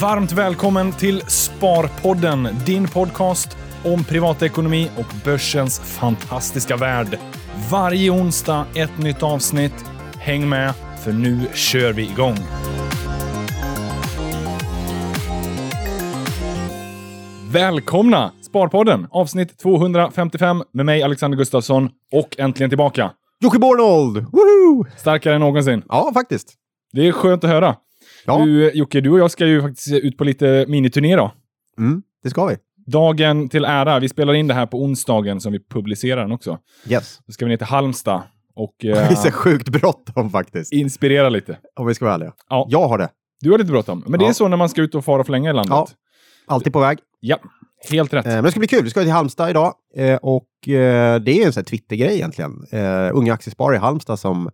Varmt välkommen till Sparpodden, din podcast om privatekonomi och börsens fantastiska värld. Varje onsdag ett nytt avsnitt. Häng med, för nu kör vi igång. Välkomna! Sparpodden, avsnitt 255 med mig Alexander Gustafsson och äntligen tillbaka. Jocke Bornold! Woohoo! Starkare än någonsin. Ja, faktiskt. Det är skönt att höra. Ja. Du, Jocke, du och jag ska ju faktiskt ut på lite miniturné då. Mm, det ska vi. Dagen till ära. Vi spelar in det här på onsdagen som vi publicerar den också. Yes. Då ska vi ner till Halmstad och Det är så eh, sjukt bråttom faktiskt. inspirera lite. Om vi ska vara ärliga. Ja. Jag har det. Du har lite bråttom, men det är så när man ska ut och fara och flänga i landet. Ja. Alltid på väg. Ja, helt rätt. Eh, men det ska bli kul. Vi ska till Halmstad idag. Eh, och eh, det är en sån här Twitter-grej egentligen. Eh, unga aktiesparare i Halmstad som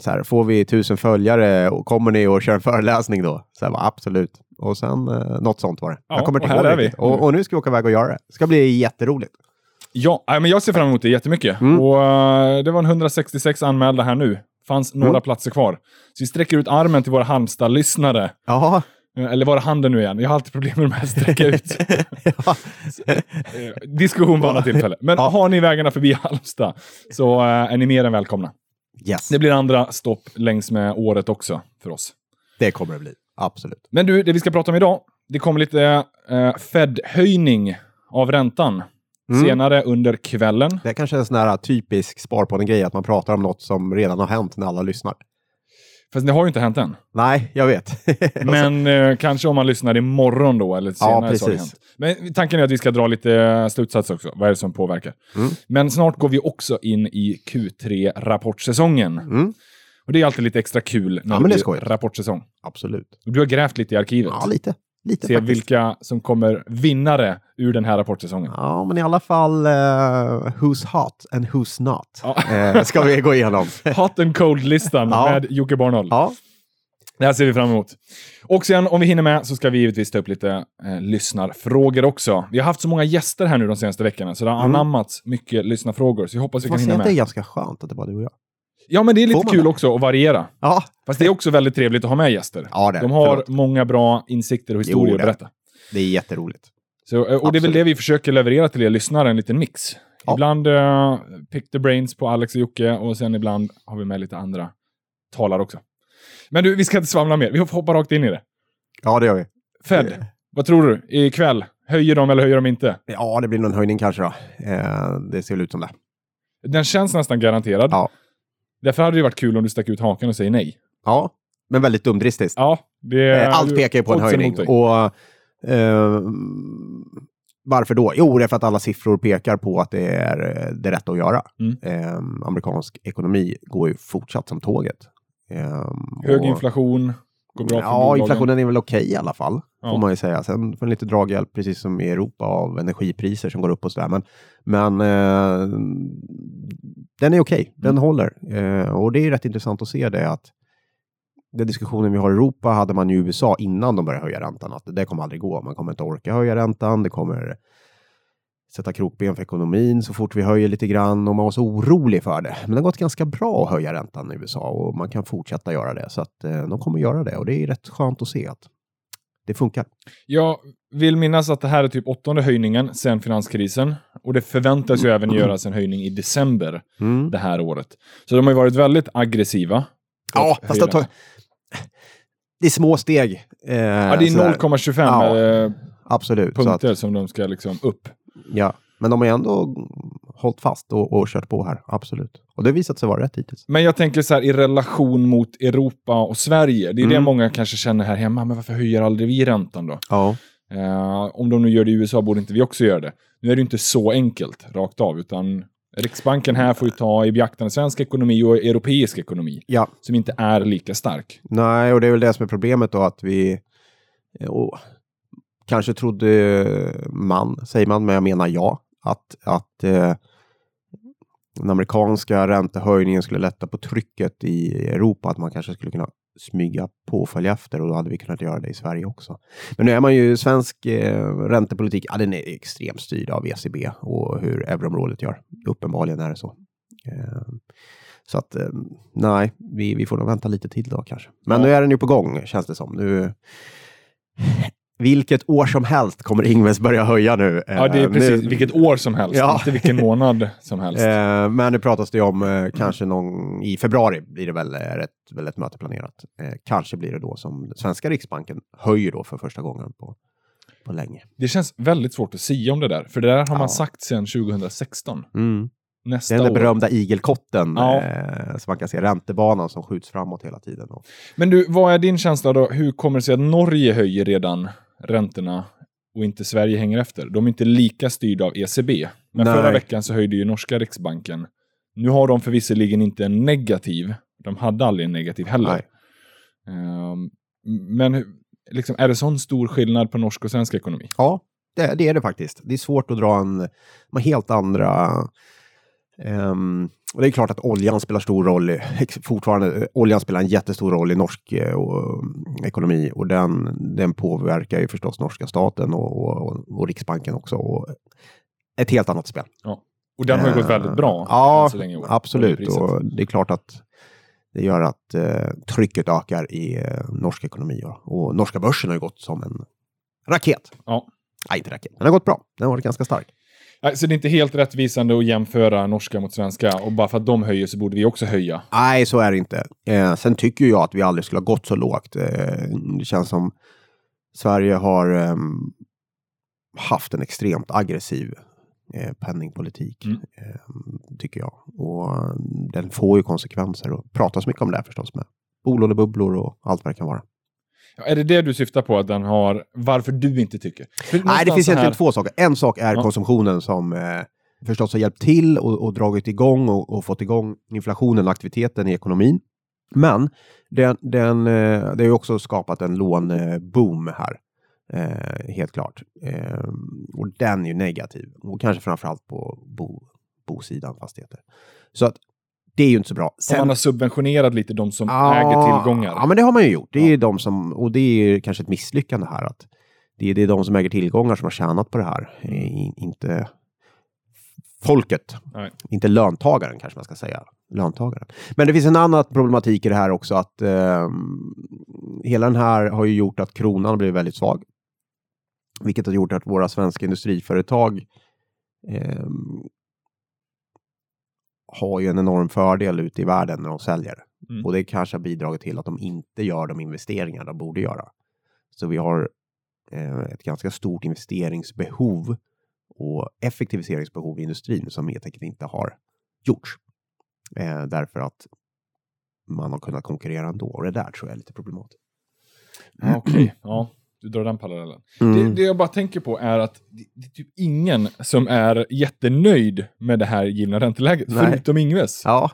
så här, får vi tusen följare och kommer ni och kör en föreläsning då? Så här, bara, absolut. Och sen eh, något sånt var det. Ja, jag kommer inte här ihåg är vi. Och, och nu ska vi åka iväg och göra det. Det ska bli jätteroligt. Ja, men jag ser fram emot det jättemycket. Mm. Och eh, det var en 166 anmälda här nu. fanns några Mm. platser kvar. Så vi sträcker ut armen till våra Halmstad-lyssnare. Eh, Eller var är handen nu igen? Jag har alltid problem med de här sträcka ut. ja. Eh, Diskussion på annat tillfälle. Men Ja. har ni vägarna förbi Halmstad så är ni mer än välkomna. Yes. Det blir andra stopp längs med året också för oss. Det kommer det bli. Absolut. Men du, det vi ska prata om idag, det kommer lite eh, Fed-höjning av räntan Mm. senare under kvällen. Det kanske är en sån här typisk Sparpodden-grej att man pratar om något som redan har hänt när alla lyssnar. Fast det har ju inte hänt än. Nej, jag vet. Men eh, kanske om man lyssnar imorgon då, eller senare så har det precis. hänt. Men tanken är att vi ska dra lite eh, slutsatser också. Vad är det som påverkar? Mm. Men snart går vi också in i Q3-rapportsäsongen. Mm, Och det är alltid lite extra kul när Ja, det är rapportsäsong. absolut. Du har grävt lite i arkivet. Ja, lite. Lite Se faktiskt. vilka som kommer vinnare ur den här rapportsäsongen. Ja, men i alla fall uh, Who's Hot and Who's Not Ja. eh, ska vi gå igenom. Hot and cold-listan Ja. med Jocke Barnold. ja, Det här ser vi fram emot. Och sen om vi hinner med så ska vi givetvis ta upp lite eh, lyssnarfrågor också. Vi har haft så många gäster här nu de senaste veckorna så det har Mm. anammats mycket lyssnarfrågor. Så jag hoppas vi kan hinna att det är med. ganska skönt att det bara är du och jag. Ja, men det är lite kul det? också att variera. Ja, Fast det är också väldigt trevligt att ha med gäster. ja det De det. har Förlåt. många bra insikter och historier Jo, att det. berätta. Det är jätteroligt. Så, eh, och det är väl Absolut. det vi försöker leverera till er lyssnare, en liten mix. Ja. Ibland uh, pick the brains på Alex och Jocke och sen ibland har vi med lite andra talare också. Men du, vi ska inte svamla mer. Vi får hoppa rakt in i det. Ja, det gör vi. Fed, Eh. vad tror du? Ikväll? Höjer de eller höjer de inte? Ja, det blir någon höjning kanske då. Eh, det ser väl ut som det. Den känns nästan garanterad. Ja. Därför hade det varit kul om du stack ut hakan och säger nej. Ja, men väldigt dumdristiskt. Ja, det Eh, Allt pekar ju på en höjning. Och, eh, varför då? Jo, det är för att alla siffror pekar på att det är eh, det rätta att göra. Mm. Eh, amerikansk ekonomi går ju fortsatt som tåget. Eh, Hög och- inflation, går bra för Ja, bolagen. inflationen är väl okej i alla fall, Ja. får man ju säga. Sen får lite draghjälp, precis som i Europa, av energipriser som går upp och sådär. Men, men eh, den är okej, den Mm. håller. Eh, och det är rätt intressant att se det att den diskussionen vi har i Europa hade man i USA innan de började höja räntan. Att det kommer aldrig gå. Man kommer inte orka höja räntan. Det kommer sätta krokben för ekonomin så fort vi höjer lite grann och man var så orolig för det. Men det har gått ganska bra att höja räntan i USA och man kan fortsätta göra det. Så att eh, de kommer göra det och det är rätt skönt att se att det funkar. Jag vill minnas att det här är typ åttonde höjningen sedan finanskrisen. Och det förväntas ju även göras en höjning i december Mm. det här året. Så de har ju varit väldigt aggressiva. Ja, fast höja de tar... det är små steg. Eh, Ja, det är sådär. 0,25 Ja, eh, Absolut. Så att, punkter som de ska liksom upp. Ja. Men de har ändå hållit fast och, och kört på här. Absolut. Och det har visat sig vara rätt hittills. Men jag tänker så här i relation mot Europa och Sverige. Det är det Mm. många kanske känner här hemma. Men varför höjer aldrig vi räntan då? Ja. Eh, om de nu gör det i USA borde inte vi också göra det. Nu är det ju inte så enkelt rakt av, utan Riksbanken här får ju ta i beaktande svensk ekonomi och europeisk ekonomi, Ja, som inte är lika stark. Nej, och det är väl det som är problemet då att vi och, kanske trodde man, säger man, men jag menar jag, att, att eh, den amerikanska räntehöjningen skulle lätta på trycket i Europa, att man kanske skulle kunna smyga på och följa efter och då hade vi kunnat göra det i Sverige också. Men nu är man ju svensk eh, räntepolitik, ja, den är extremt styrd av ECB och hur euroområdet gör. Uppenbarligen är det så. Eh, så att eh, nej, vi, vi får nog vänta lite till då kanske. Men Ja. nu är den ju på gång känns det som. Nu vilket år som helst kommer Ingves börja höja nu. Ja, det är Eh, precis nu- vilket år som helst, Ja. inte vilken månad som helst. Eh, men nu pratas det om eh, kanske någon, i februari blir det väl, rätt, väl ett möte planerat. Kanske blir det då som svenska riksbanken höjer då för första gången på, på länge. Det känns väldigt svårt att säga om det där, för det där har Ja. man sagt sedan 2016. Mm. Nästa Den där år. berömda igelkotten Ja. eh, som man kan se, räntebanan som skjuts framåt hela tiden. Men du, vad är din känsla då? Hur kommer det sig att Norge höjer redan räntorna och inte Sverige hänger efter? De är inte lika styrda av ECB. Men Nej. förra veckan så höjde ju norska riksbanken. Nu har de förvisserligen inte en negativ. De hade aldrig en negativ heller. Ehm, men liksom, är det sån stor skillnad på norsk och svensk ekonomi? Ja, det, det är det faktiskt. Det är svårt att dra en, de helt andra... ehm, och det är klart att oljan spelar stor roll, i- fortfarande, eh, oljan spelar en jättestor roll i norsk eh, och, ekonomi och den, den påverkar ju förstås norska staten och, och, och Riksbanken också. Och ett helt annat spel. Och den har ju gått väldigt bra. Eh, Ja, absolut. Och det är klart att det gör att eh, trycket ökar i eh, norsk ekonomi. Och, och norska börsen har ju gått som en raket. Ja. Nej, inte raket. Den har gått bra. Den har varit ganska stark. Nej, Så det är inte helt rättvisande att jämföra norska mot svenska och bara för att de höjer så borde vi också höja. Nej, så är det inte. Eh, sen tycker jag att vi aldrig skulle ha gått så lågt. Eh, det känns som Sverige har ehm, haft en extremt aggressiv eh, penningpolitik, Mm. eh, tycker jag. Och eh, den får ju konsekvenser och pratas mycket om det här förstås med bolånebubblor och allt vad det kan vara. Är det det du syftar på, att den har, varför du inte tycker? För Nej, det finns egentligen här- två saker. En sak är Ja. konsumtionen som eh, förstås har hjälpt till och, och dragit igång och, och fått igång inflationen och aktiviteten i ekonomin. Men den, den, eh, det har ju också skapat en låneboom här. Eh, helt klart. Eh, och den är ju negativ. Och kanske framförallt på bo, bosidan, fastigheter. Så att det är ju inte så bra. Om man har subventionerat lite de som Ja, äger tillgångar. Ja, men det har man ju gjort. Det är Ja. de som, och det är kanske ett misslyckande här. att Det är, det är de som äger tillgångar som har tjänat på det här. I, inte folket. Nej. Inte löntagaren kanske man ska säga. Löntagaren. Men det finns en annan problematik i det här också. att eh, Hela den här har ju gjort att kronan blir väldigt svag. Vilket har gjort att våra svenska industriföretag eh, har ju en enorm fördel ute i världen när de säljer. Mm. Och det kanske har bidragit till att de inte gör de investeringar de borde göra. Så vi har eh, ett ganska stort investeringsbehov och effektiviseringsbehov i industrin som helt enkelt inte har gjorts. Eh, därför att man har kunnat konkurrera ändå. Och det där tror jag är lite problematiskt. Ja, Okej, ja, du drar den parallellen. Mm. Det, det jag bara tänker på är att det, det är typ ingen som är jättenöjd med det här givna ränteläget, Nej. förutom Ingves. Ja,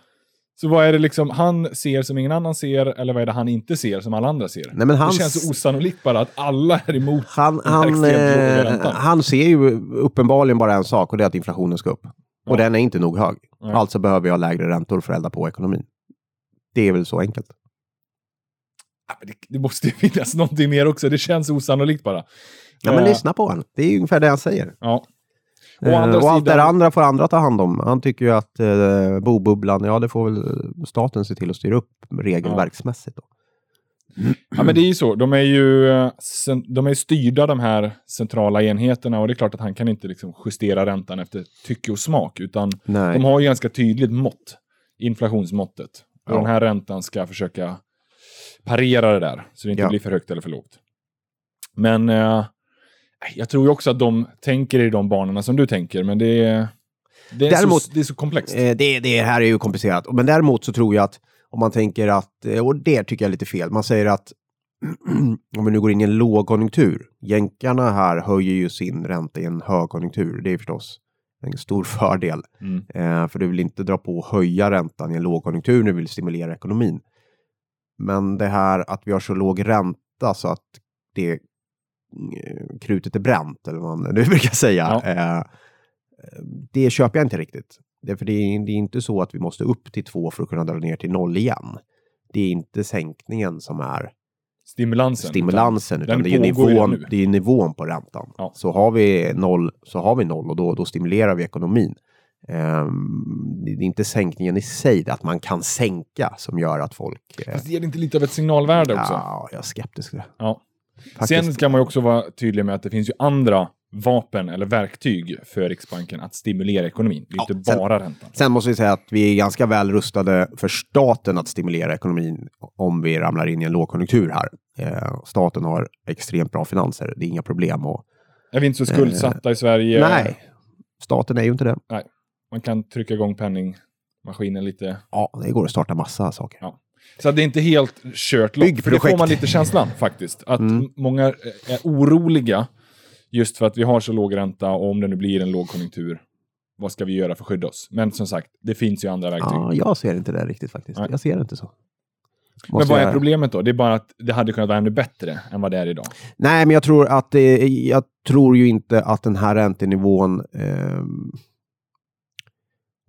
Så vad är det liksom han ser som ingen annan ser, eller vad är det han inte ser som alla andra ser? nej men hans... Det känns så osannolikt bara att alla är emot Han, den här han, extremt eh, han ser ju uppenbarligen bara en sak och det är att inflationen ska upp. Ja. Och den är inte nog hög. Nej. Alltså behöver jag lägre räntor för att elda på ekonomin. Det är väl så enkelt. Men Det, måste ju finnas någonting mer också, det känns osannolikt bara. Ja, men Eh, lyssna på honom. Det är ungefär det han säger. Ja. Eh, andra och allt det sidan- andra får andra ta hand om. Han tycker ju att eh, bobubblan, ja det får väl staten se till att styra upp regelverksmässigt. Då. Ja, men det är ju så. De är ju eh, de är styrda, de här centrala enheterna. Och det är klart att han kan inte liksom justera räntan efter tycke och smak. Utan Nej. de har ju ganska tydligt mått. Inflationsmåttet. Och Ja. den här räntan ska försöka parera det där. Så det inte Ja. blir för högt eller för lågt. Men eh, jag tror ju också att de tänker i de banorna som du tänker. Men det är, det är, Däremot- så, det är så komplext. Eh, det, det här är ju komplicerat. Men däremot så tror jag att om man tänker att, eh, och det tycker jag är lite fel, man säger att om vi nu går in i en lågkonjunktur, jänkarna här höjer ju sin ränta i en högkonjunktur. Det är förstås en stor fördel. Mm. Eh, för du vill inte dra på och höja räntan i en lågkonjunktur när du vill stimulera ekonomin. Men det här att vi har så låg ränta så att det eh, krutet är bränt, eller vad man nu brukar säga. Ja. Eh, det köper jag inte riktigt. Det är, för det, är, det är inte så att vi måste upp till två för att kunna dra ner till noll igen. Det är inte sänkningen som är Stimulansen. stimulansen, Den utan det är, nivån, det är nivån på räntan. Ja. Så har vi noll, så har vi noll och då, då stimulerar vi ekonomin. Ehm, det är inte sänkningen i sig, det är att man kan sänka som gör att folk... eh, Fast det ger inte lite av ett signalvärde också? ja, jag är skeptisk till det. Ja. Faktiskt. Sen ska man ju också vara tydlig med att det finns ju andra vapen eller verktyg för Riksbanken att stimulera ekonomin. Det är Ja, inte sen- bara räntan. Sen måste vi säga att vi är ganska väl rustade för staten att stimulera ekonomin om vi ramlar in i en lågkonjunktur här. Eh, staten har extremt bra finanser, det är inga problem. Och, Är vi inte så skuldsatta i Sverige? Nej, staten är ju inte det. Man kan trycka igång penningmaskinen lite. Ja, det går att starta massa saker. Ja. Så det är inte helt kört lopp. För det får man lite känslan faktiskt. Att Mm. många är oroliga just för att vi har så låg ränta och om det nu blir en lågkonjunktur, vad ska vi göra för att skydda oss? Men som sagt, det finns ju andra verktyg. Ja, jag ser inte det riktigt faktiskt. Nej. Jag ser det inte så. Men Måste vad är jag- problemet då? Det är bara att det hade kunnat vara ännu bättre än vad det är idag. Nej, men jag tror att det, jag tror ju inte att den här räntenivån ehm,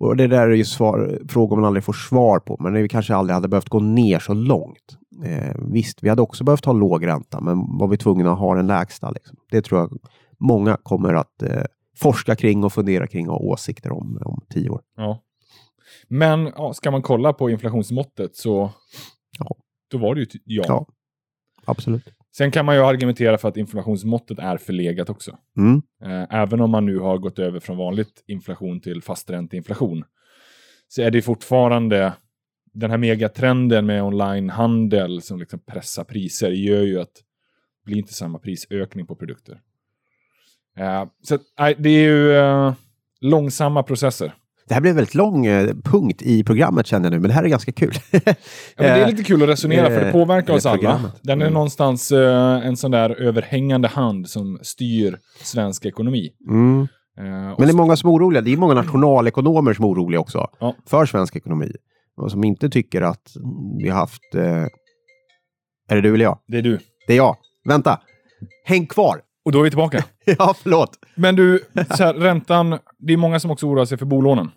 och det där är ju svar, frågor man aldrig får svar på, men vi kanske aldrig hade behövt gå ner så långt. Eh, visst, vi hade också behövt ha låg ränta, men var vi tvungna att ha den lägsta? Liksom. Det tror jag många kommer att eh, forska kring och fundera kring och ha åsikter om om tio år. Ja. Men ja, ska man kolla på inflationsmåttet så Ja. då var det ju ja. Ja. Absolut. Sen kan man ju argumentera för att inflationsmåttet är förlegat också. Mm. Eh, Även om man nu har gått över från vanligt inflation till fastränteinflation så är det fortfarande den här megatrenden med onlinehandel som liksom pressar priser gör ju att det blir inte samma prisökning på produkter. Eh, Så det är ju eh, långsamma processer. Det här blev en väldigt lång eh, punkt i programmet känner jag nu, men det här är ganska kul. Ja, det är Eh, lite kul att resonera för det eh, påverkar oss alla. Den är Mm. någonstans en sån där överhängande hand som styr svensk ekonomi. mm. Men det är många som är oroliga. Det är många nationalekonomer som är oroliga också Ja. för svensk ekonomi. Och som inte tycker att vi har haft... Är det du eller jag? det är du. Det är jag. Vänta! Häng kvar! Och då är vi tillbaka. ja, förlåt. Men du, så här, räntan, det är många som också oroar sig för bolånen.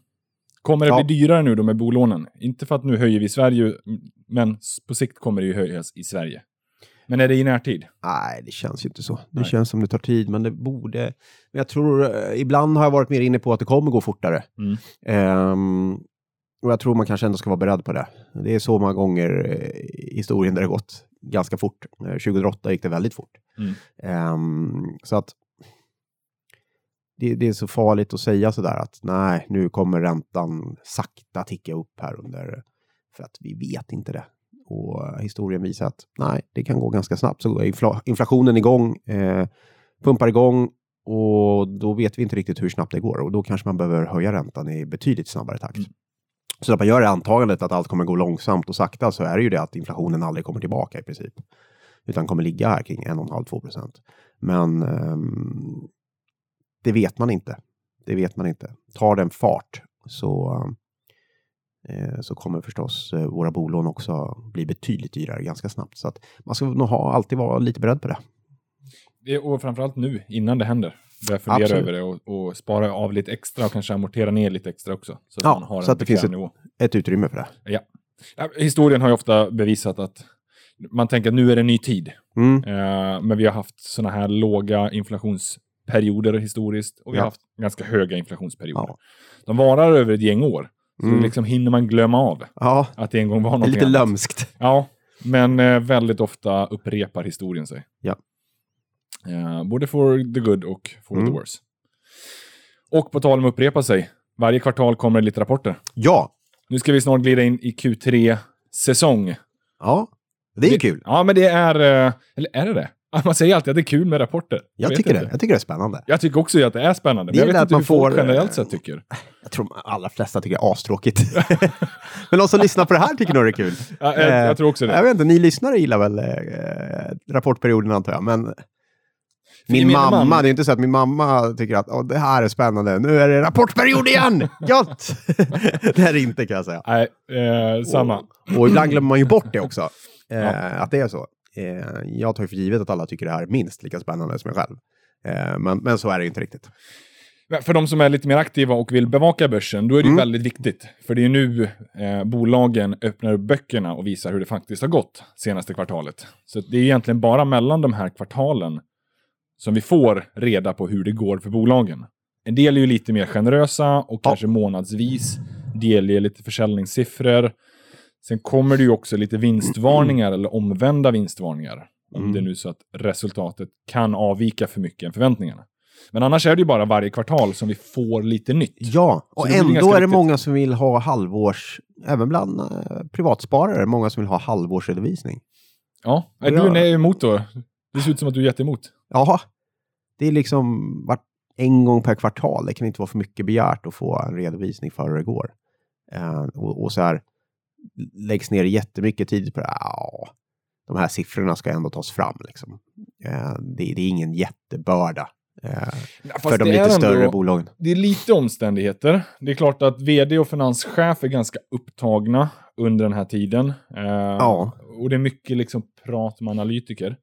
Kommer det Ja. bli dyrare nu då med bolånen? Inte för att nu höjer vi i Sverige, men på sikt kommer det ju höjas i Sverige. Men är det i närtid? Nej, det känns ju inte så. Det Nej. känns som det tar tid, men det borde... Men jag tror... eh, Ibland har jag varit mer inne på att det kommer gå fortare. Mm. Ehm, och jag tror man kanske ändå ska vara beredd på det. Det är så många gånger eh, i historien där det gått ganska fort. Eh, 2008 gick det väldigt fort. Mm. Ehm, så att det, det är så farligt att säga sådär att nej, nu kommer räntan sakta ticka upp här under, för att vi vet inte det. Och historien visar att nej, det kan gå ganska snabbt. Så går infla, inflationen igång, eh, pumpar igång och då vet vi inte riktigt hur snabbt det går. Och då kanske man behöver höja räntan i betydligt snabbare takt. Mm. Så när man gör det antagandet att allt kommer gå långsamt och sakta så är det ju det att inflationen aldrig kommer tillbaka i princip. Utan kommer ligga här kring 1,5-2 procent. Men ehm, det vet man inte. Det vet man inte. Tar den fart så, eh, så kommer förstås eh, våra bolån också bli betydligt dyrare ganska snabbt. Så att man ska nog ha, alltid vara lite beredd på det. Det, och framförallt nu, innan det händer. Börja fundera Absolut. över det och, och spara av lite extra och kanske amortera ner lite extra också. Så att Ja, man har så att det finns ett-. Ett utrymme för det. Ja. Ja, historien har ju ofta bevisat att man tänker att nu är det en ny tid. Mm. Eh, men vi har haft såna här låga inflationsperioder historiskt och vi har Ja. haft ganska höga inflationsperioder. Ja. De varar över ett gäng år. Så Mm. det liksom hinner man glömma av Ja, att det en gång var det någonting lite annat. lömskt. Ja, men eh, väldigt ofta upprepar historien sig. Ja. Eh, både for the good och for Mm. the worse. Och på tal om upprepa sig, varje kvartal kommer det lite rapporter. Ja, Nu ska vi snart glida in i Q3-säsong. ja. det är ju kul. Ja, men det är... eh, Eller är det det? Man säger alltid att det är kul med rapporter. Jag vet tycker inte. det. Jag tycker det är spännande. Jag tycker också att det är spännande. Det Men jag vet att inte man hur folk får, eh, generellt sett tycker. Jag tror de allra flesta tycker det är astråkigt. Men de som lyssnar på det här tycker nog det är kul. Ja, jag, Eh, jag tror också det. Jag vet inte, ni lyssnare gillar väl eh, rapportperioden antar jag, men min mamma, man- det är inte så att min mamma tycker att Åh, det här är spännande, nu är det rapportperiod igen! Gött! det är det inte kan jag säga. Nej, eh, samma. Och, och ibland glömmer man ju bort det också, eh, Ja. att det är så. Eh, jag tar för givet att alla tycker det här är minst lika spännande som jag själv. Eh, men, men så är det ju inte riktigt. För de som är lite mer aktiva och vill bevaka börsen, då är det Mm. väldigt viktigt. För det är nu eh, bolagen öppnar upp böckerna och visar hur det faktiskt har gått senaste kvartalet. Så det är egentligen bara mellan de här kvartalen som vi får reda på hur det går för bolagen. En del är ju lite mer generösa och Ja. kanske månadsvis delger lite försäljningssiffror. Sen kommer det ju också lite vinstvarningar eller omvända vinstvarningar. Om Mm. det är nu så att resultatet kan avvika för mycket än förväntningarna. Men annars är det ju bara varje kvartal som vi får lite nytt. Ja, och ändå är det viktigt. många som vill ha halvårs, även bland eh, privatsparare, många som vill ha halvårsredovisning. Ja, är du är emot då? Det ser ut som att du är jätteemot. Ja, det är liksom vart en gång per kvartal. Det kan inte vara för mycket begärt att få en redovisning för hur det går. Eh, och, och så här läggs ner jättemycket tid på det. Ja, de här siffrorna ska ändå tas fram. Liksom. Eh, det, det är ingen jättebörda eh, Ja, för de lite ändå- större bolagen. Det är lite omständigheter. Det är klart att vd och finanschef är ganska upptagna under den här tiden. Eh, Ja. Och det är mycket liksom prat med analytiker.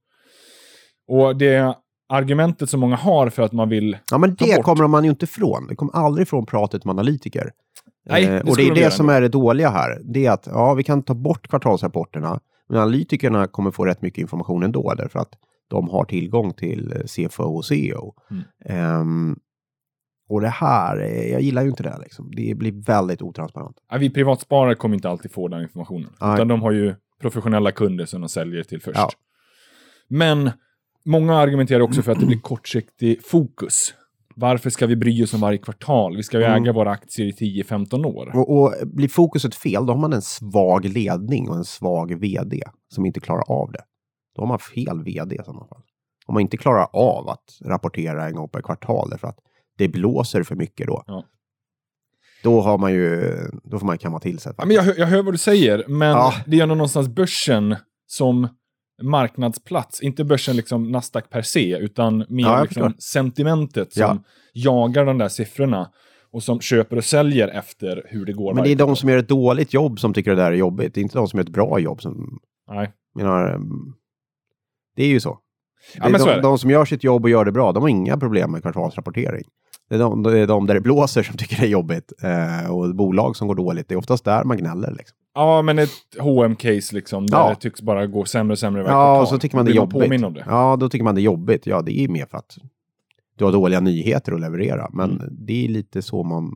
Och det argumentet som många har för att man vill... Ja, men det kommer man ju inte ifrån. Det kommer aldrig ifrån pratet med analytiker. Nej, Eh, det och det är de det som ändå. är det dåliga här. Det är att ja, vi kan ta bort kvartalsrapporterna, men analytikerna kommer få rätt mycket information ändå, därför att de har tillgång till eh, CFO och CEO. Mm. Ehm, och det här, eh, jag gillar ju inte det. Liksom. Det blir väldigt otransparent. Ja, vi privatsparare kommer inte alltid få den informationen. Nej. Utan de har ju professionella kunder som de säljer till först. Ja. Men många argumenterar också för att det blir kortsiktig fokus. Varför ska vi bry oss om varje kvartal? Vi ska ju Mm. äga våra aktier i 10-15 år. Och, och blir fokuset fel, då har man en svag ledning och en svag vd som inte klarar av det. Då har man fel vd i sådana fall. Om man inte klarar av att rapportera en gång per kvartal därför att det blåser för mycket då. Ja. Då har man ju, då får man kamma till sig. Ja, men jag, hör- jag hör vad du säger, men Ja. det är ändå någonstans börsen som marknadsplats. Inte börsen liksom Nasdaq per se, utan mer Ja, liksom sentimentet som Ja. jagar de där siffrorna och som köper och säljer efter hur det går. Men det är de som gör ett dåligt jobb som tycker det där är jobbigt. Det är inte de som gör ett bra jobb som, Nej. menar, ehm, det är ju så. Ja, så de, det. de som gör sitt jobb och gör det bra, de har inga problem med kvartalsrapportering. Det är de, det är de där det blåser som tycker det är jobbigt. Eh, och bolag som går dåligt, det är oftast där man gnäller. Liksom. Ja, men ett hm case liksom, där Ja. det tycks bara gå sämre och sämre varje Ja, och så tycker man det är jobbigt. det. Ja, då tycker man det är jobbigt. Ja, det är mer för att du har dåliga nyheter att leverera. Men Mm. det är lite så man,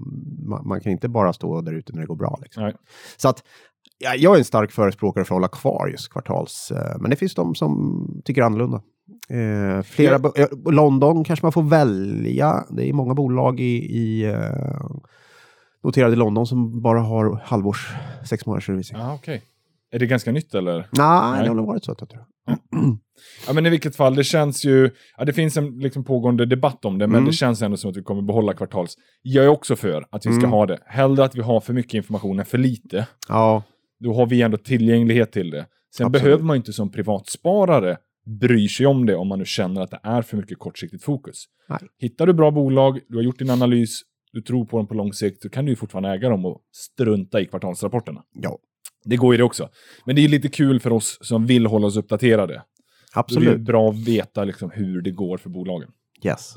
man, man kan inte bara stå där ute när det går bra. Liksom. Så att ja, jag är en stark förespråkare för att hålla kvar just kvartals. Eh, men det finns de som tycker annorlunda. Eh, flera Ja. London kanske man får välja. Det är många bolag i, i eh, noterade i London som bara har halvårs, sex månaders redovisning. Ja, okej. Är det ganska nytt eller? Nej, Nej. det har nog varit så. Jag tror. Ja, men i vilket fall, det känns ju... Ja, det finns en liksom, pågående debatt om det, men Mm. det känns ändå som att vi kommer behålla kvartals. Jag är också för att vi ska Mm. ha det. Hellre att vi har för mycket information än för lite. Ja, Då har vi ändå tillgänglighet till det. Sen Absolut. behöver man ju inte som privatsparare bry sig om det om man nu känner att det är för mycket kortsiktigt fokus. Nej. Hittar du bra bolag, du har gjort din analys, du tror på dem på lång sikt, så kan du ju fortfarande äga dem och strunta i kvartalsrapporterna. ja, Det går ju det också. Men det är lite kul för oss som vill hålla oss uppdaterade. Då är det absolut. ju bra att veta liksom, hur det går för bolagen. Yes.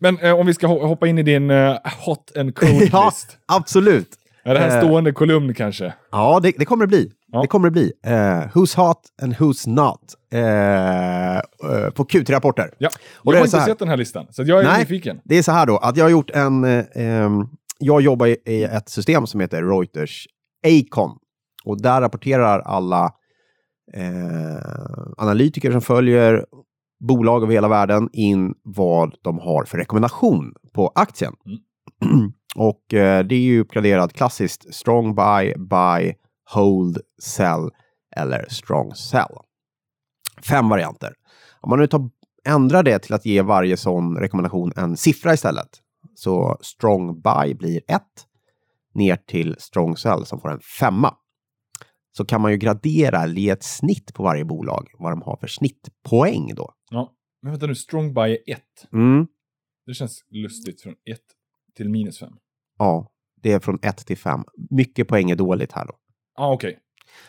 Men eh, om vi ska ho- hoppa in i din eh, hot and cold Ja. list. Absolut. Är det här en Eh. stående kolumn kanske? Ja, det, det kommer det bli. Ja. Det kommer det bli. Eh, who's hot and who's not eh, eh, på Q3-rapporter. Ja. Och jag har inte sett den här listan, så jag är Nej. nyfiken. Det är så här då, att jag har gjort en... Ehm, jag jobbar i, i ett system som heter Reuters Acon. Och där rapporterar alla analytiker som följer bolag över hela världen in vad de har för rekommendation på aktien. Och eh, det är ju uppgraderat klassiskt strong buy, buy, hold, sell eller strong sell. Fem varianter. Om man nu tar, ändrar det till att ge varje sån rekommendation en siffra istället. Så strong buy blir 1 ner till strong sell som får en femma. Så kan man ju gradera eller ge ett snitt på varje bolag vad de har för snittpoäng då. Ja. Men vänta nu, strong buy är 1. Mm. Det känns lustigt från 1 till minus 5. Ja, det är från 1 till 5. Mycket poäng är dåligt här då. Ja, ah, okej.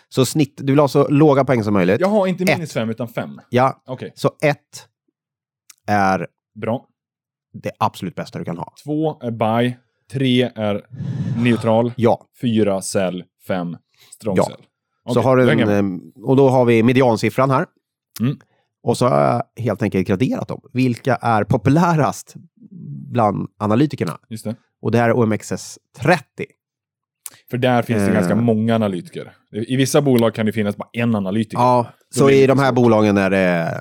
Så snitt, du vill ha så låga poäng som möjligt. Jaha, inte Ett. minus 5 utan 5. Ja, Okej, så 1 är bra. det absolut bästa du kan ha. 2 är buy. 3 är neutral. Ja, 4 sell. 5 strong Ja. sell. så Okej, har du jag en, eh, och då har vi mediansiffran här. Mm. Och så har jag helt enkelt graderat dem. Vilka är populärast bland analytikerna? Just det. Och det här är OMXS 30. För där finns det Eh. ganska många analytiker. I vissa bolag kan det finnas bara en analytiker. Ja, så blir det i de här svårt. bolagen är det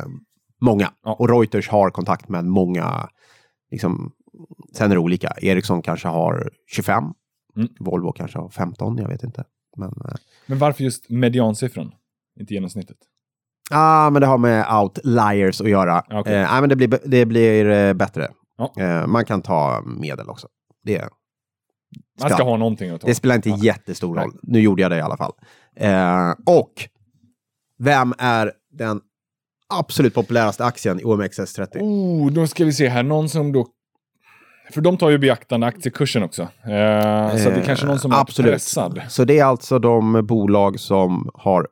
många. Ja. Och Reuters har kontakt med många. Liksom, sen är det olika. Ericsson kanske har 25. Mm. Volvo kanske har 15, jag vet inte. Men, eh, Men varför just mediansiffran? Inte genomsnittet. ah, men det har med outliers att göra. Ja, okej. Eh, nej, men det blir, det blir eh, bättre. Ja. Eh, man kan ta medel också. Det, Man ska ha någonting att ta. det spelar inte Ja. jättestor roll. Nu gjorde jag det i alla fall. Eh, och vem är den absolut populäraste aktien i OMXS30? Oh, då ska vi se här. Någon som då... För de tar ju beaktande aktiekursen också. Eh, så det är kanske någon som är Absolut. pressad. Så det är alltså de bolag som har...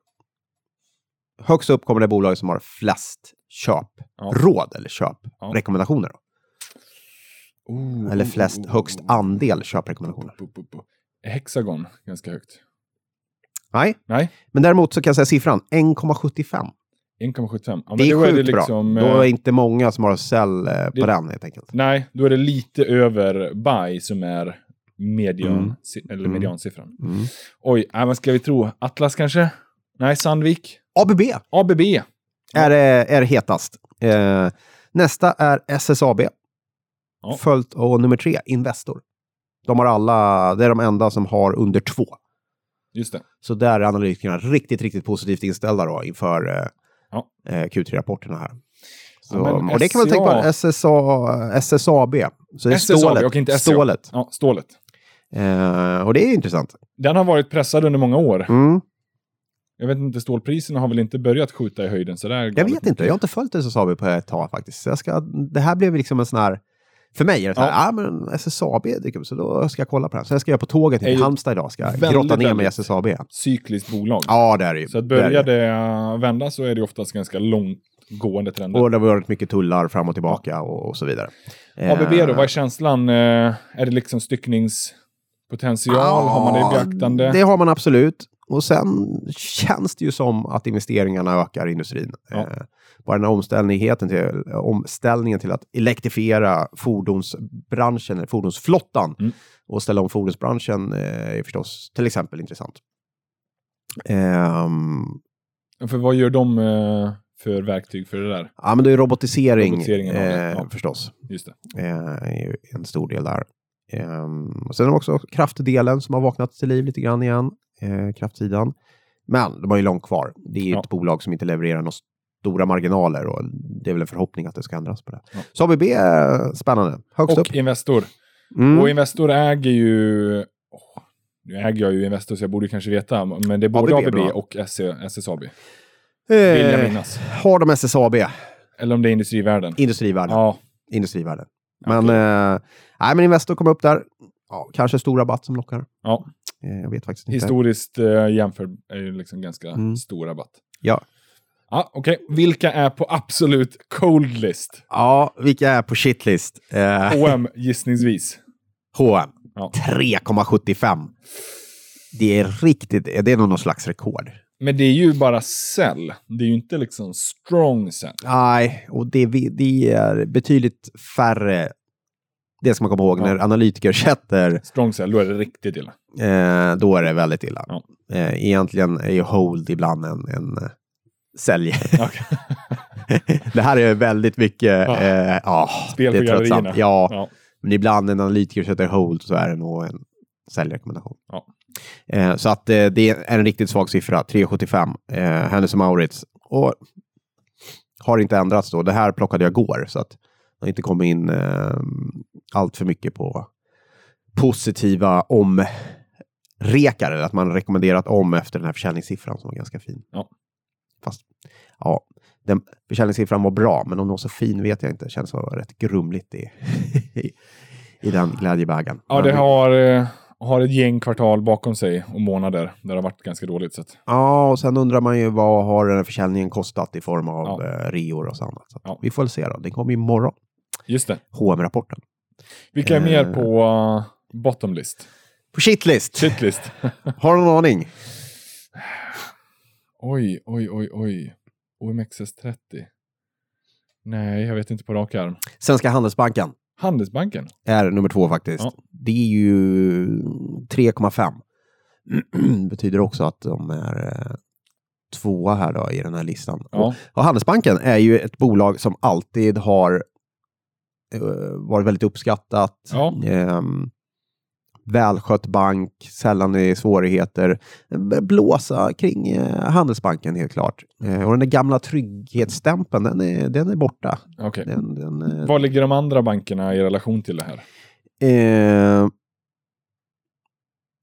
Högst upp kommer det bolag som har flest Ja. köpråd eller köprekommendationer. då. Oh, Eller flest, oh, oh, högst andel köprekommendationer. Hexagon ganska högt? Nej, Nej, men däremot så kan jag säga siffran 1,75. 1,75. Ja, men Det är sjukt det liksom, bra. Då eh, är inte många som har sälj eh, på det- den helt enkelt. Nej, då är det lite över buy som är median, Mm. eller Mm. mediansiffran. Mm. Oj, äh, vad ska vi tro? Atlas kanske? Nej, Sandvik? ABB ABB? är, eh, är hetast. Eh, nästa är SSAB. Ja. Följt av nummer tre, Investor. De har alla, det är de enda som har under två. Just det. Så där är analytikerna riktigt, riktigt positivt inställda då inför eh, Ja. eh, Q3-rapporterna här. Så, Ja, och det kan man tänka på SSA, SSAB. Så det är SSAB stålet. och inte SCA. stålet. Ja, stålet. Eh, och det är intressant. Den har varit pressad under många år. Mm. Jag vet inte, stålpriserna har väl inte börjat skjuta i höjden sådär Jag vet inte, jag har inte följt SSAB på ett tag faktiskt. Så jag ska, det här blev liksom en sån här... För mig är det så här, ja ah, men SSAB dyker upp, så då ska jag kolla på den. Så jag ska göra på tåget till Halmstad idag, ska jag väldigt, grotta ner mig i SSAB. Cykliskt bolag. Ja, det är det ju. Så att Det börjar det. det äh, vända så är det oftast ganska långgående trender. Och det har varit mycket tullar fram och tillbaka och, och så vidare. ABB då, Eh, vad är känslan? Eh, Är det liksom styckningspotential? har man det i beaktande? Det har man absolut. Och sen känns det ju som att investeringarna ökar i industrin. Ja. Eh, bara den här omställningen till, omställningen till att elektrifiera fordonsbranschen, eller fordonsflottan Mm. och ställa om fordonsbranschen eh, är förstås till exempel intressant. Ehm, För vad gör de eh, för verktyg för det där? ja, men det är robotisering, det, eh, ja. förstås. Just det. eh, är en stor del där. Och sen har de också kraftdelen som har vaknat till liv lite grann igen, eh, kraftsidan. Men de har ju långt kvar. Det är ju Ja. ett bolag som inte levererar några stora marginaler och det är väl en förhoppning att det ska ändras på det. Ja. Så ABB är spännande. Högst Och upp. Investor. Mm. Och Investor äger ju... åh, nu äger jag ju Investor så jag borde kanske veta. Men det är både ABB ABB, och SSAB. Vill jag eh, minnas. har de SSAB, Eller om det är industrivärden. industrivärden. Ja, industrivärden. Men, eh, nej, men Investor kommer upp där. Ja, kanske stor rabatt som lockar. ja. Eh, jag vet faktiskt inte. historiskt eh, jämfört är ju liksom ganska Mm. stor rabatt. Ja. Ja, okej. Vilka är på absolut cold list? ja, vilka är på shitlist? Eh, H&M gissningsvis. H&M Ja. 3,75. Det är riktigt, det är nog någon slags rekord. Men det är ju bara sell. Det är ju inte liksom strong sell. Nej, och det, det är betydligt färre. Det ska man komma ihåg, Ja. när analytiker sätter, Strong sell, då är det riktigt illa. eh, då är det väldigt illa. Ja. Eh, egentligen är ju hold ibland en, en eh, sälj. Okej. det här är väldigt mycket, Ja. eh, ja, Spel det är tröttsamt. Ja, Ja. men ibland när en analytiker sätter hold så är det nog en säljrekommendation. Ja. Eh, så att eh, det är en riktigt svag siffra, 3,75. Eh, Hennes och Maurits. Och har inte ändrats då. Det här plockade jag igår så att det har inte kommit in eh, allt för mycket på positiva omrekar. Eller att man rekommenderat om efter den här försäljningssiffran som var ganska fin. Ja. Fast ja, den försäljningssiffran var bra, men om den var så fin vet jag inte. Det känns så rätt grumligt i, i, i den glädjebägaren. Ja, det har, eh, har ett gäng kvartal bakom sig och månader där det har varit ganska dåligt. Så Ja, och sen undrar man ju vad har den här försäljningen kostat i form av Ja. eh, reor och så annat. Så Ja. Vi får väl se då. Den kommer imorgon. just det. hm rapporten Vilka är Eh. mer på uh, bottom list? På shitlist! Shitlist. Har du någon aning? oj, oj, oj, oj. OMXS30. Nej, jag vet inte på rak arm. Svenska Handelsbanken Handelsbanken. är nummer två faktiskt. Ja. Det är ju 3,5. betyder också att de är eh, tvåa här då i den här listan. Ja. Och, Handelsbanken är ju ett bolag som alltid har eh, varit väldigt uppskattat. Ja. Ehm, välskött bank, sällan i svårigheter. B- Blåsa kring eh, Handelsbanken helt klart. Eh, och den där gamla trygghetsstämpeln, den är, den är borta. Okej. Den, den, eh, Vad ligger de andra bankerna i relation till det här? Eh,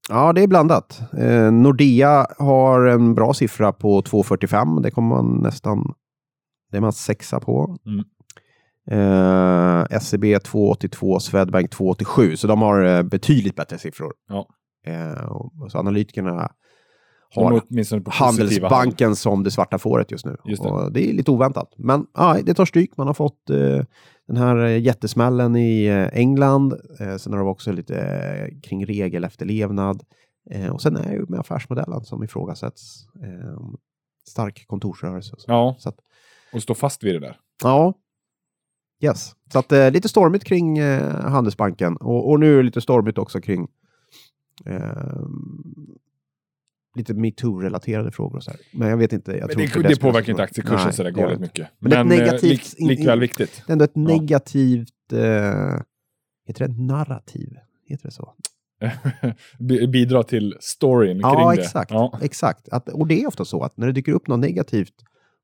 ja, det är blandat. Eh, Nordea har en bra siffra på 2,45. Det kommer man nästan... Det är man sexa på. Mm. Eh, SEB 2,82, Swedbank 2,87. Så de har eh, betydligt bättre siffror. Ja. Eh, så analytikerna har. Handelsbanken som det svarta fåret just nu. Just det. Det är lite oväntat. Men ja, det tar stryk. Man har fått eh, den här eh, jättesmällen i eh, England. Eh, sen har det också lite eh, kring regelefterlevnad. Eh, och sen är ju med affärsmodellen som ifrågasätts. Eh, stark kontorsrörelse. och så. Ja, Så att, och stå fast vid det där. ja. Yes. Så att eh, lite stormigt kring eh, Handelsbanken. Och, och nu är det lite stormigt också kring eh, lite metoo-relaterade frågor och så här. Men jag vet inte. Jag Men tror det, inte det, spelar påverkar inte aktiekursen så där det galet det mycket. Men det är ett eh, negativt- lik, likväl viktigt. Det är ändå ett Ja. negativt... Eh, heter det narrativ? Heter det så? Bi- Bidra till storyn kring Ja, det. exakt. Ja. exakt. Att, och det är ofta så att när det dyker upp något negativt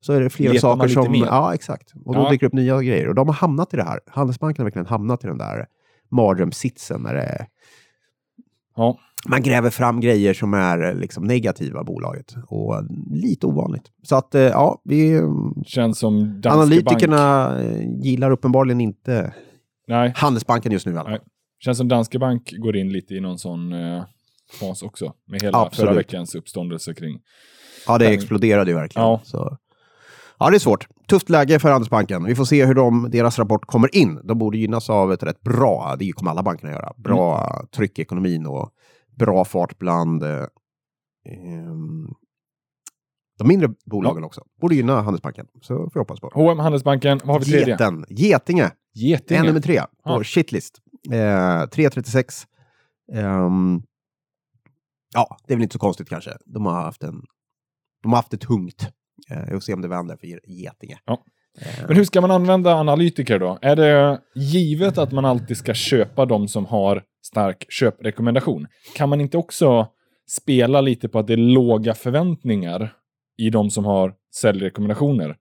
så är det flera Letar saker som... mer. Ja, exakt. Och då Ja. dyker det upp nya grejer. Och de har hamnat i det här. Handelsbanken har verkligen hamnat i den där mardrömssitsen när det Ja. man gräver fram grejer som är eh, liksom negativa bolaget. Och lite ovanligt. Så att, eh, ja, vi... Känns som Danske Analytikerna Bank. eh, gillar uppenbarligen inte Nej, Handelsbanken just nu i alla fall. Känns som Danske Bank går in lite i någon sån eh, fas också. Med hela Absolut. förra veckans uppståndelse kring. Ja, det Den- exploderade ju verkligen. Ja. Så. Ja, det är svårt. Tufft läge för Handelsbanken. Vi får se hur de, deras rapport kommer in. De borde gynnas av ett rätt bra, det kommer alla bankerna göra, bra Mm. tryck i ekonomin och bra fart bland eh, ehm, de mindre bolagen också. Borde gynna Handelsbanken. Så får vi hoppas på. H&M Handelsbanken, vad har vi tredje? Geten, Getinge, Getinge. är nummer tre på Ja. shitlist. Eh, 3.36. Ehm, ja, det är väl inte så konstigt kanske. De har haft, en, de har haft det tungt. Eh, jag får se om det vänder för Getinge. Ja. Eh, Men hur ska man använda analytiker då? Är det givet att man alltid ska köpa de som har stark köprekommendation? Kan man inte också spela lite på att det är låga förväntningar i de som har säljrekommendationer?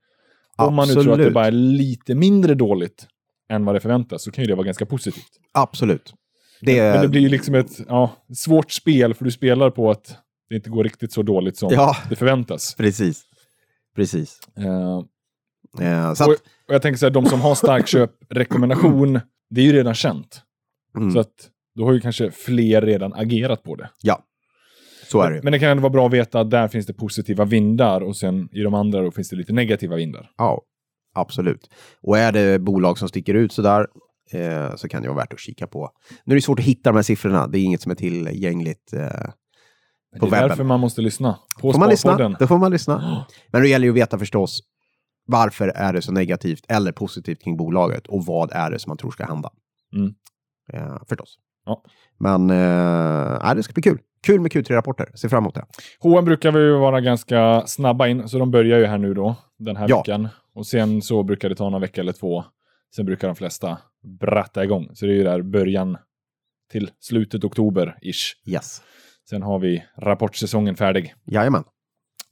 Om man nu tror att det Absolut. bara är lite mindre dåligt än vad det förväntas så kan ju det vara ganska positivt. Absolut. Det, Men det blir ju liksom ett ja, svårt spel för du spelar på att det inte går riktigt så dåligt som Ja. det förväntas. Precis. Precis. Eh, Eh, så och, att, och jag tänker så här, de som har stark köprekommendation, det är ju redan känt. mm, Så att då har ju kanske fler redan agerat på det. ja, så är det. Men det kan ändå vara bra att veta att där finns det positiva vindar och sen i de andra då finns det lite negativa vindar. Ja, absolut. Och är det bolag som sticker ut sådär eh, så kan det vara värt att kika på. Nu är det svårt att hitta de här siffrorna. Det är inget som är tillgängligt. Eh, På det är webben. därför man måste lyssna på får man lyssna? Då får man lyssna. Men det gäller ju att veta förstås varför är det så negativt eller positivt kring bolaget och vad är det som man tror ska hända. Mm. Eh, förstås. Ja. Men eh, det ska bli kul. Kul med Q3-rapporter. Ser fram emot det. H&M brukar vi vara ganska snabba in, så de börjar ju här nu då, den här Ja. veckan. Och sen så brukar det ta någon vecka eller två. Sen brukar de flesta bratta igång. Så det är ju där början till slutet oktober-ish. Yes. Sen har vi rapportsäsongen färdig. Jajamän.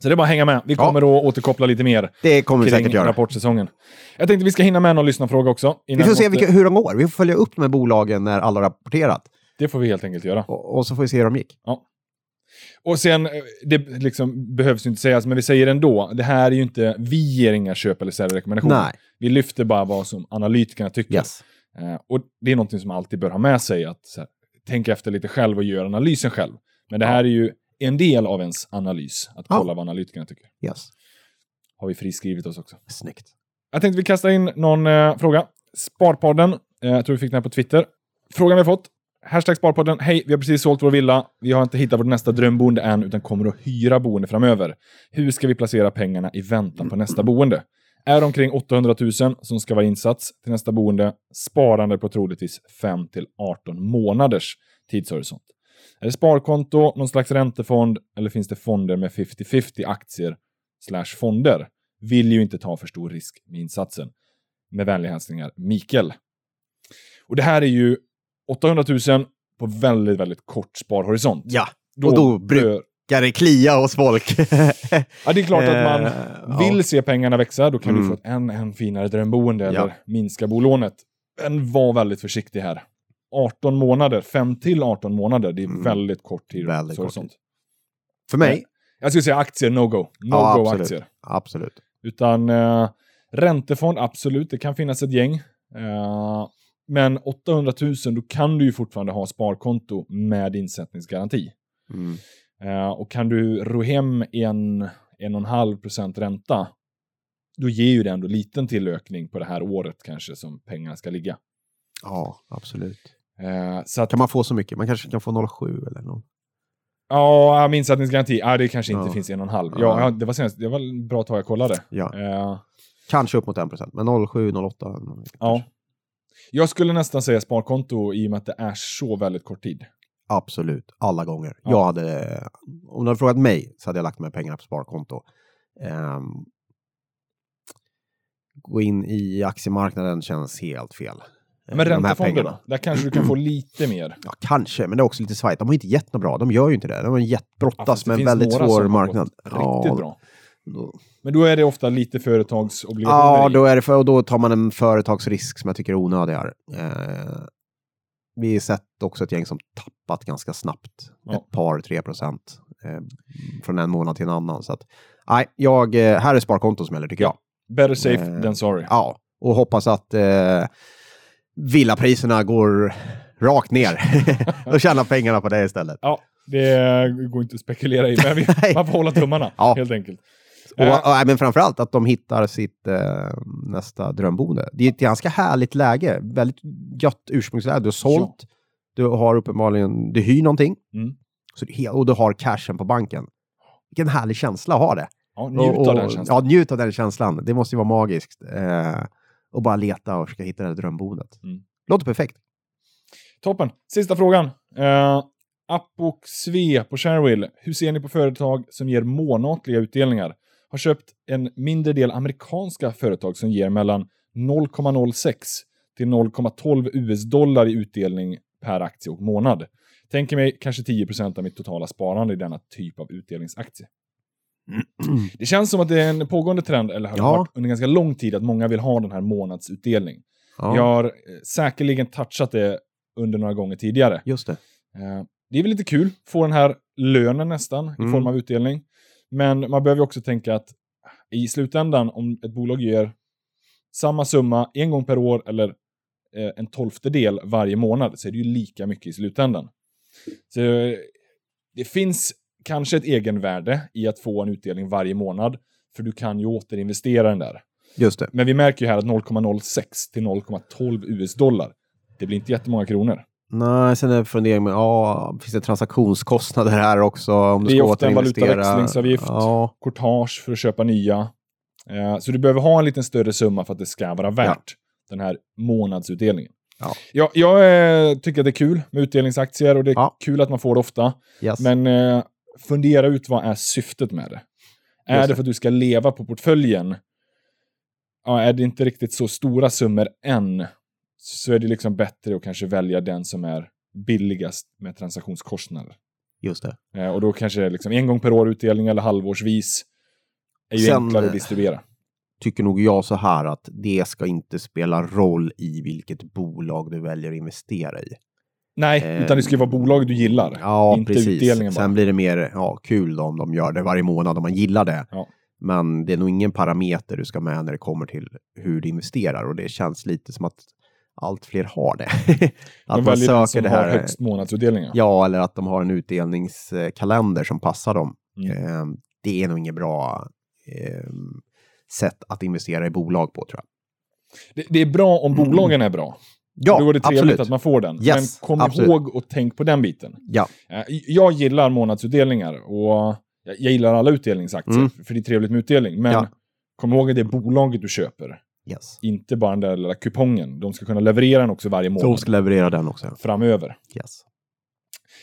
Så det är bara att hänga med. Vi Ja. kommer att återkoppla lite mer Det kommer vi säkert göra. rapportsäsongen. Jag tänkte vi ska hinna med någon lyssnarfråga också. Vi får se vilka, hur de går. Vi får följa upp här bolagen när alla har rapporterat. Det får vi helt enkelt göra. Och, och så får vi se hur de gick. Och sen, eh, det liksom behövs ju inte sägas, men vi säger ändå, det här är ju inte, vi ger inga köp eller säljrekommendationer. Nej. Vi lyfter bara vad som analytikerna tycker. Yes. Eh, och det är någonting som man alltid bör ha med sig, att här, tänka efter lite själv och göra analysen själv. Men det här är ju en del av ens analys, att Ja. kolla vad analytikerna tycker. Yes. Har vi friskrivit oss också. Snyggt. Jag tänkte vi kastar in någon eh, fråga. Sparpodden, eh, jag tror vi fick den här på Twitter. Frågan vi har fått. Hashtag Sparpodden. Hej, vi har precis sålt vår villa. Vi har inte hittat vårt nästa drömboende än, utan kommer att hyra boende framöver. Hur ska vi placera pengarna i väntan på nästa boende? Är omkring 800 000 som ska vara insats till nästa boende. Sparande på troligtvis 5 till 18 månaders tidshorisont. Är det sparkonto, någon slags räntefond eller finns det fonder med 50-50 aktier slash fonder? Vill ju inte ta för stor risk med insatsen. Med vänliga hälsningar Mikael. Och det här är ju 800 000 på väldigt, väldigt kort sparhorisont. Ja, och då ska det klia hos folk. Ja, det är klart att man Eh, vill ja. se pengarna växa. Då kan du Mm. få ett än, än finare drömboende eller Ja. minska bolånet. Men var väldigt försiktig här. 18 månader, 5 till 18 månader, det är Mm. väldigt kort tid. Väldigt kort sånt. För mig, Jag skulle säga aktier, no-go. Ja, No-go absolut. aktier. absolut. Utan eh, räntefond, absolut, det kan finnas ett gäng. Eh, men 800 000, då kan du ju fortfarande ha sparkonto med insättningsgaranti. Mm. Eh, och kan du ro hem en, en och en halv procent ränta, då ger ju det ändå liten tillökning på det här året kanske som pengarna ska ligga. Ja, absolut. Eh, så att, Kan man få så mycket? Man kanske kan få 0,7 eller något. ja, med insättningsgaranti, ja, det kanske inte Ja. finns en och en halv. Ja. Ja, det var senast, det var bra tag jag kollade. Ja, Eh, kanske upp mot 1%, men 0,7, 0,8. ja. Jag skulle nästan säga sparkonto i och med att det är så väldigt kort tid. Absolut, alla gånger. Ja. Jag hade, om du hade frågat mig så hade jag lagt med pengarna på sparkonto. Ehm, gå in i aktiemarknaden känns helt fel. Eh, Men de här räntefonder pengarna. då? Där kanske du kan få lite mer. Ja, kanske, men det är också lite svajigt. De har inte gett något bra. De gör ju inte det. De har gett, Ja, brottas fast det med en väldigt svår marknad. Riktigt bra. Då, Men då är det ofta lite företagsobligationer ja, då är det för, och då tar man en företagsrisk som jag tycker är onödig här. Eh, vi har sett också ett gäng som tappat ganska snabbt. Ja. Ett par, tre procent. Eh, från en månad till en annan. Så att, nej, jag, eh, här är sparkonto som gäller tycker jag. Better safe Eh, than sorry. Ja, och hoppas att eh, villapriserna går rakt ner. och tjäna pengarna på det istället. Ja, det går inte att spekulera i, men man får hålla tummarna Ja. helt enkelt. Och, Eh. och, men framförallt att de hittar sitt eh, nästa drömboende. Det är ett ganska härligt läge. Väldigt gött ursprungsläge. Du har sålt, du har uppenbarligen, du hyr någonting Mm. så och du har cashen på banken. Vilken härlig känsla att ha det. Ja, njut och, av den och- känslan. Ja, njut av den känslan. Det måste ju vara magiskt. Eh, och bara leta och försöka hitta det här drömboendet. Mm. Låter perfekt. Toppen. Sista frågan. Uh, Apok Sve på Sharewill. Hur ser ni på företag som ger månatliga utdelningar? Har köpt en mindre del amerikanska företag som ger mellan 0,06 till 0,12 US-dollar i utdelning per aktie och månad. Tänker mig kanske 10% av mitt totala sparande i denna typ av utdelningsaktie. Det känns som att det är en pågående trend, eller har Ja. varit under ganska lång tid, att många vill ha den här månadsutdelning. Ja, Jag har eh, säkerligen touchat det under några gånger tidigare. just det. Eh, Det är väl lite kul, få den här lönen nästan i Mm. form av utdelning. Men man behöver också tänka att i slutändan, om ett bolag ger samma summa en gång per år eller eh, en tolftedel varje månad, så är det ju lika mycket i slutändan. Så eh, det finns kanske ett egenvärde i att få en utdelning varje månad, för du kan ju återinvestera den där. Just det. Men vi märker ju här att 0,06 till 0,12 US-dollar, det blir inte jättemånga kronor. Nej, sen är det fundering med, ja, finns det transaktionskostnader här också? Om du Det är ofta en valutaväxlingsavgift. Ja, courtage för att köpa nya. Eh, så du behöver ha en lite större summa för att det ska vara värt den här månadsutdelningen. Ja. Jag, jag eh, tycker att det är kul med utdelningsaktier och det är Ja. kul att man får det ofta. yes. Men eh, fundera ut vad är syftet med det. Är Just det för att du ska leva på portföljen? Ja, är det inte riktigt så stora summor än, så är det liksom bättre att kanske välja den som är billigast med transaktionskostnader. Just det. Eh, och då kanske det är liksom en gång per år utdelning eller halvårsvis. är ju Sen, enklare att eh, distribuera. Tycker nog jag så här att det ska inte spela roll i vilket bolag du väljer att investera i. Nej, eh, utan det ska ju vara bolag du gillar. Ja, inte precis. utdelningen bara. Sen blir det mer ja, kul då om de gör det varje månad om man gillar det. Ja. Men det är nog ingen parameter du ska med när det kommer till hur du investerar och det känns lite som att allt fler har det. De att man väljer den söker det har här. högst månadsutdelningar. Ja, eller att de har en utdelningskalender som passar dem. Mm. Eh, Det är nog inget bra eh, sätt att investera i bolag på tror jag. Det, det är bra om bolagen är bra. Ja, då är det trevligt absolut. att man får den. Yes, Men kom absolut. ihåg och tänk på den biten. Ja, Eh, Jag gillar månadsutdelningar och jag gillar alla utdelningsaktier, Mm. för det är trevligt med utdelning. Men Ja. kom ihåg att det är bolaget du köper, yes. inte bara den där lilla kupongen. De ska kunna leverera den också varje månad de ska leverera den också. framöver. Yes.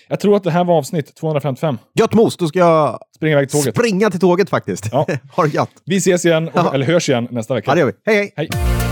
Jag tror att det här var avsnitt 255. Gött mos, då ska jag Springa iväg till tåget. springa till tåget faktiskt. Ja. ha det gött. Vi ses igen, och, eller hörs igen nästa vecka. Ja, det gör vi. Hej, hej! Hej!